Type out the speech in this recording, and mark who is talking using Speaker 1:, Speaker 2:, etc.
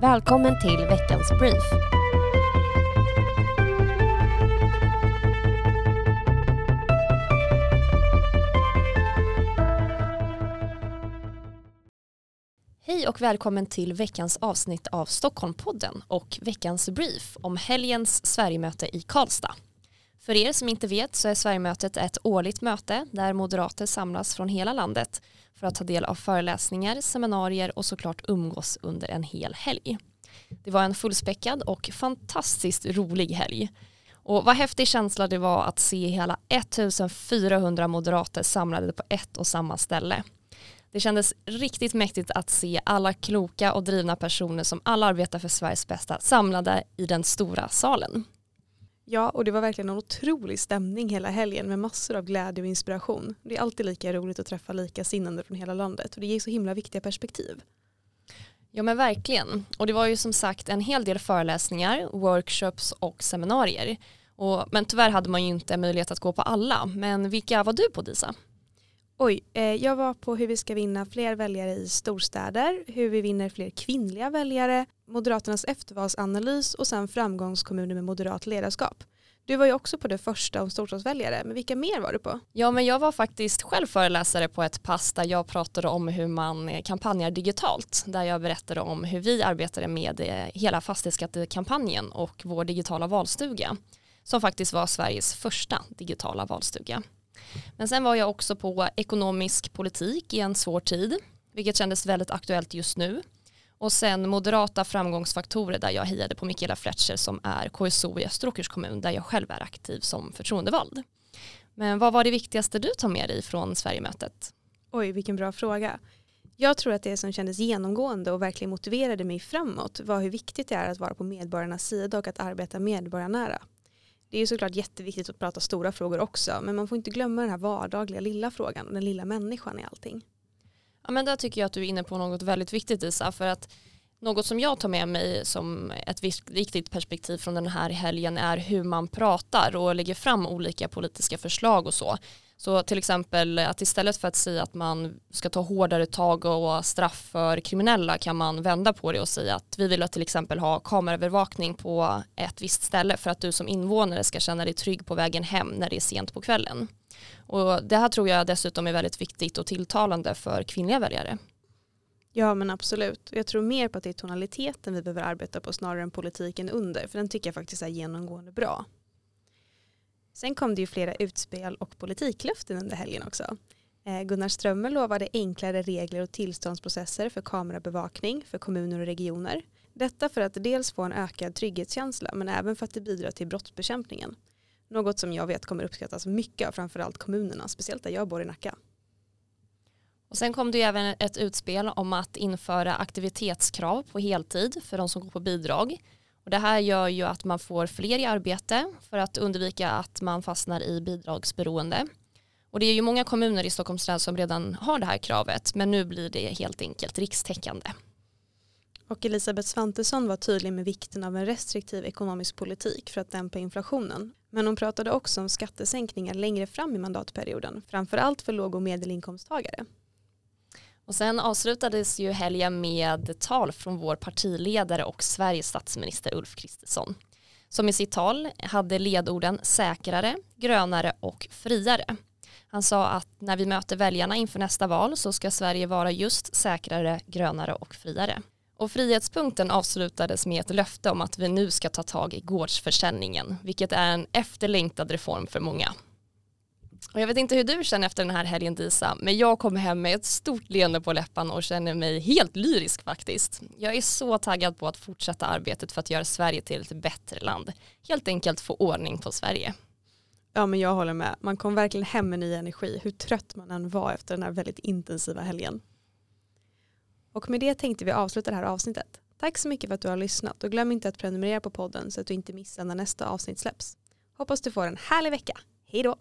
Speaker 1: Välkommen till veckans brief. Hej och välkommen till veckans avsnitt av Stockholmpodden och veckans brief om helgens Sverigemöte i Karlstad. För er som inte vet så är Sverigemötet ett årligt möte där moderater samlas från hela landet för att ta del av föreläsningar, seminarier och såklart umgås under en hel helg. Det var en fullspäckad och fantastiskt rolig helg. Och vad häftig känsla det var att se hela 1400 moderater samlade på ett och samma ställe. Det kändes riktigt mäktigt att se alla kloka och drivna personer som alla arbetar för Sveriges bästa samlade i den stora salen.
Speaker 2: Ja, och det var verkligen en otrolig stämning hela helgen med massor av glädje och inspiration. Det är alltid lika roligt att träffa likasinnande från hela landet och det ger så himla viktiga perspektiv.
Speaker 1: Ja men verkligen. Och det var ju som sagt en hel del föreläsningar, workshops och seminarier. Och, men tyvärr hade man ju inte möjlighet att gå på alla. Men vilka var du på Disa?
Speaker 2: Oj, eh, jag var på hur vi ska vinna fler väljare i storstäder, hur vi vinner fler kvinnliga väljare, Moderaternas eftervalsanalys och sen framgångskommuner med moderat ledarskap. Du var ju också på det första om storstadsväljare, men vilka mer var du på?
Speaker 1: Ja, men jag var faktiskt själv föreläsare på ett pass där jag pratade om hur man kampanjar digitalt, där jag berättade om hur vi arbetade med eh, hela fastighetsskattekampanjen och vår digitala valstuga, som faktiskt var Sveriges första digitala valstuga. Men sen var jag också på ekonomisk politik i en svår tid, vilket kändes väldigt aktuellt just nu. Och sen moderata framgångsfaktorer där jag hejade på Mikaela Fletcher som är KSO i Österåkers kommun där jag själv är aktiv som förtroendevald. Men vad var det viktigaste du tar med dig från Sverigemötet?
Speaker 2: Oj, vilken bra fråga. Jag tror att det som kändes genomgående och verkligen motiverade mig framåt var hur viktigt det är att vara på medborgarnas sida och att arbeta medborgarnära. Det är ju såklart jätteviktigt att prata stora frågor också men man får inte glömma den här vardagliga lilla frågan och den lilla människan i allting.
Speaker 1: Ja, men där tycker jag att du är inne på något väldigt viktigt Isa för att något som jag tar med mig som ett viktigt perspektiv från den här helgen är hur man pratar och lägger fram olika politiska förslag och så. Så till exempel att istället för att säga att man ska ta hårdare tag och straff för kriminella kan man vända på det och säga att vi vill till exempel ha kameraövervakning på ett visst ställe för att du som invånare ska känna dig trygg på vägen hem när det är sent på kvällen. Och det här tror jag dessutom är väldigt viktigt och tilltalande för kvinnliga väljare.
Speaker 2: Ja men absolut. Jag tror mer på att det är tonaliteten vi behöver arbeta på snarare än politiken under. För den tycker jag faktiskt är genomgående bra. Sen kom det ju flera utspel och politiklöften under helgen också. Eh, Gunnar Strömmer lovade enklare regler och tillståndsprocesser för kamerabevakning för kommuner och regioner. Detta för att dels få en ökad trygghetskänsla men även för att det bidrar till brottsbekämpningen. Något som jag vet kommer uppskattas mycket av framförallt kommunerna, speciellt där jag bor i Nacka.
Speaker 1: Och sen kom det ju även ett utspel om att införa aktivitetskrav på heltid för de som går på bidrag. Och det här gör ju att man får fler i arbete för att undvika att man fastnar i bidragsberoende. Och det är ju många kommuner i Stockholms län som redan har det här kravet men nu blir det helt enkelt rikstäckande.
Speaker 2: Och Elisabeth Svantesson var tydlig med vikten av en restriktiv ekonomisk politik för att dämpa inflationen. Men hon pratade också om skattesänkningar längre fram i mandatperioden, framförallt för låg och medelinkomsttagare.
Speaker 1: Och sen avslutades ju helgen med tal från vår partiledare och Sveriges statsminister Ulf Kristersson. Som i sitt tal hade ledorden säkrare, grönare och friare. Han sa att när vi möter väljarna inför nästa val så ska Sverige vara just säkrare, grönare och friare. Och frihetspunkten avslutades med ett löfte om att vi nu ska ta tag i gårdsförsäljningen, vilket är en efterlängtad reform för många. Och jag vet inte hur du känner efter den här helgen Disa, men jag kom hem med ett stort leende på läpparna och känner mig helt lyrisk faktiskt. Jag är så taggad på att fortsätta arbetet för att göra Sverige till ett bättre land. Helt enkelt få ordning på Sverige.
Speaker 2: Ja men jag håller med. Man kom verkligen hem med ny energi hur trött man än var efter den här väldigt intensiva helgen. Och med det tänkte vi avsluta det här avsnittet. Tack så mycket för att du har lyssnat och glöm inte att prenumerera på podden så att du inte missar när nästa avsnitt släpps. Hoppas du får en härlig vecka. Hej då!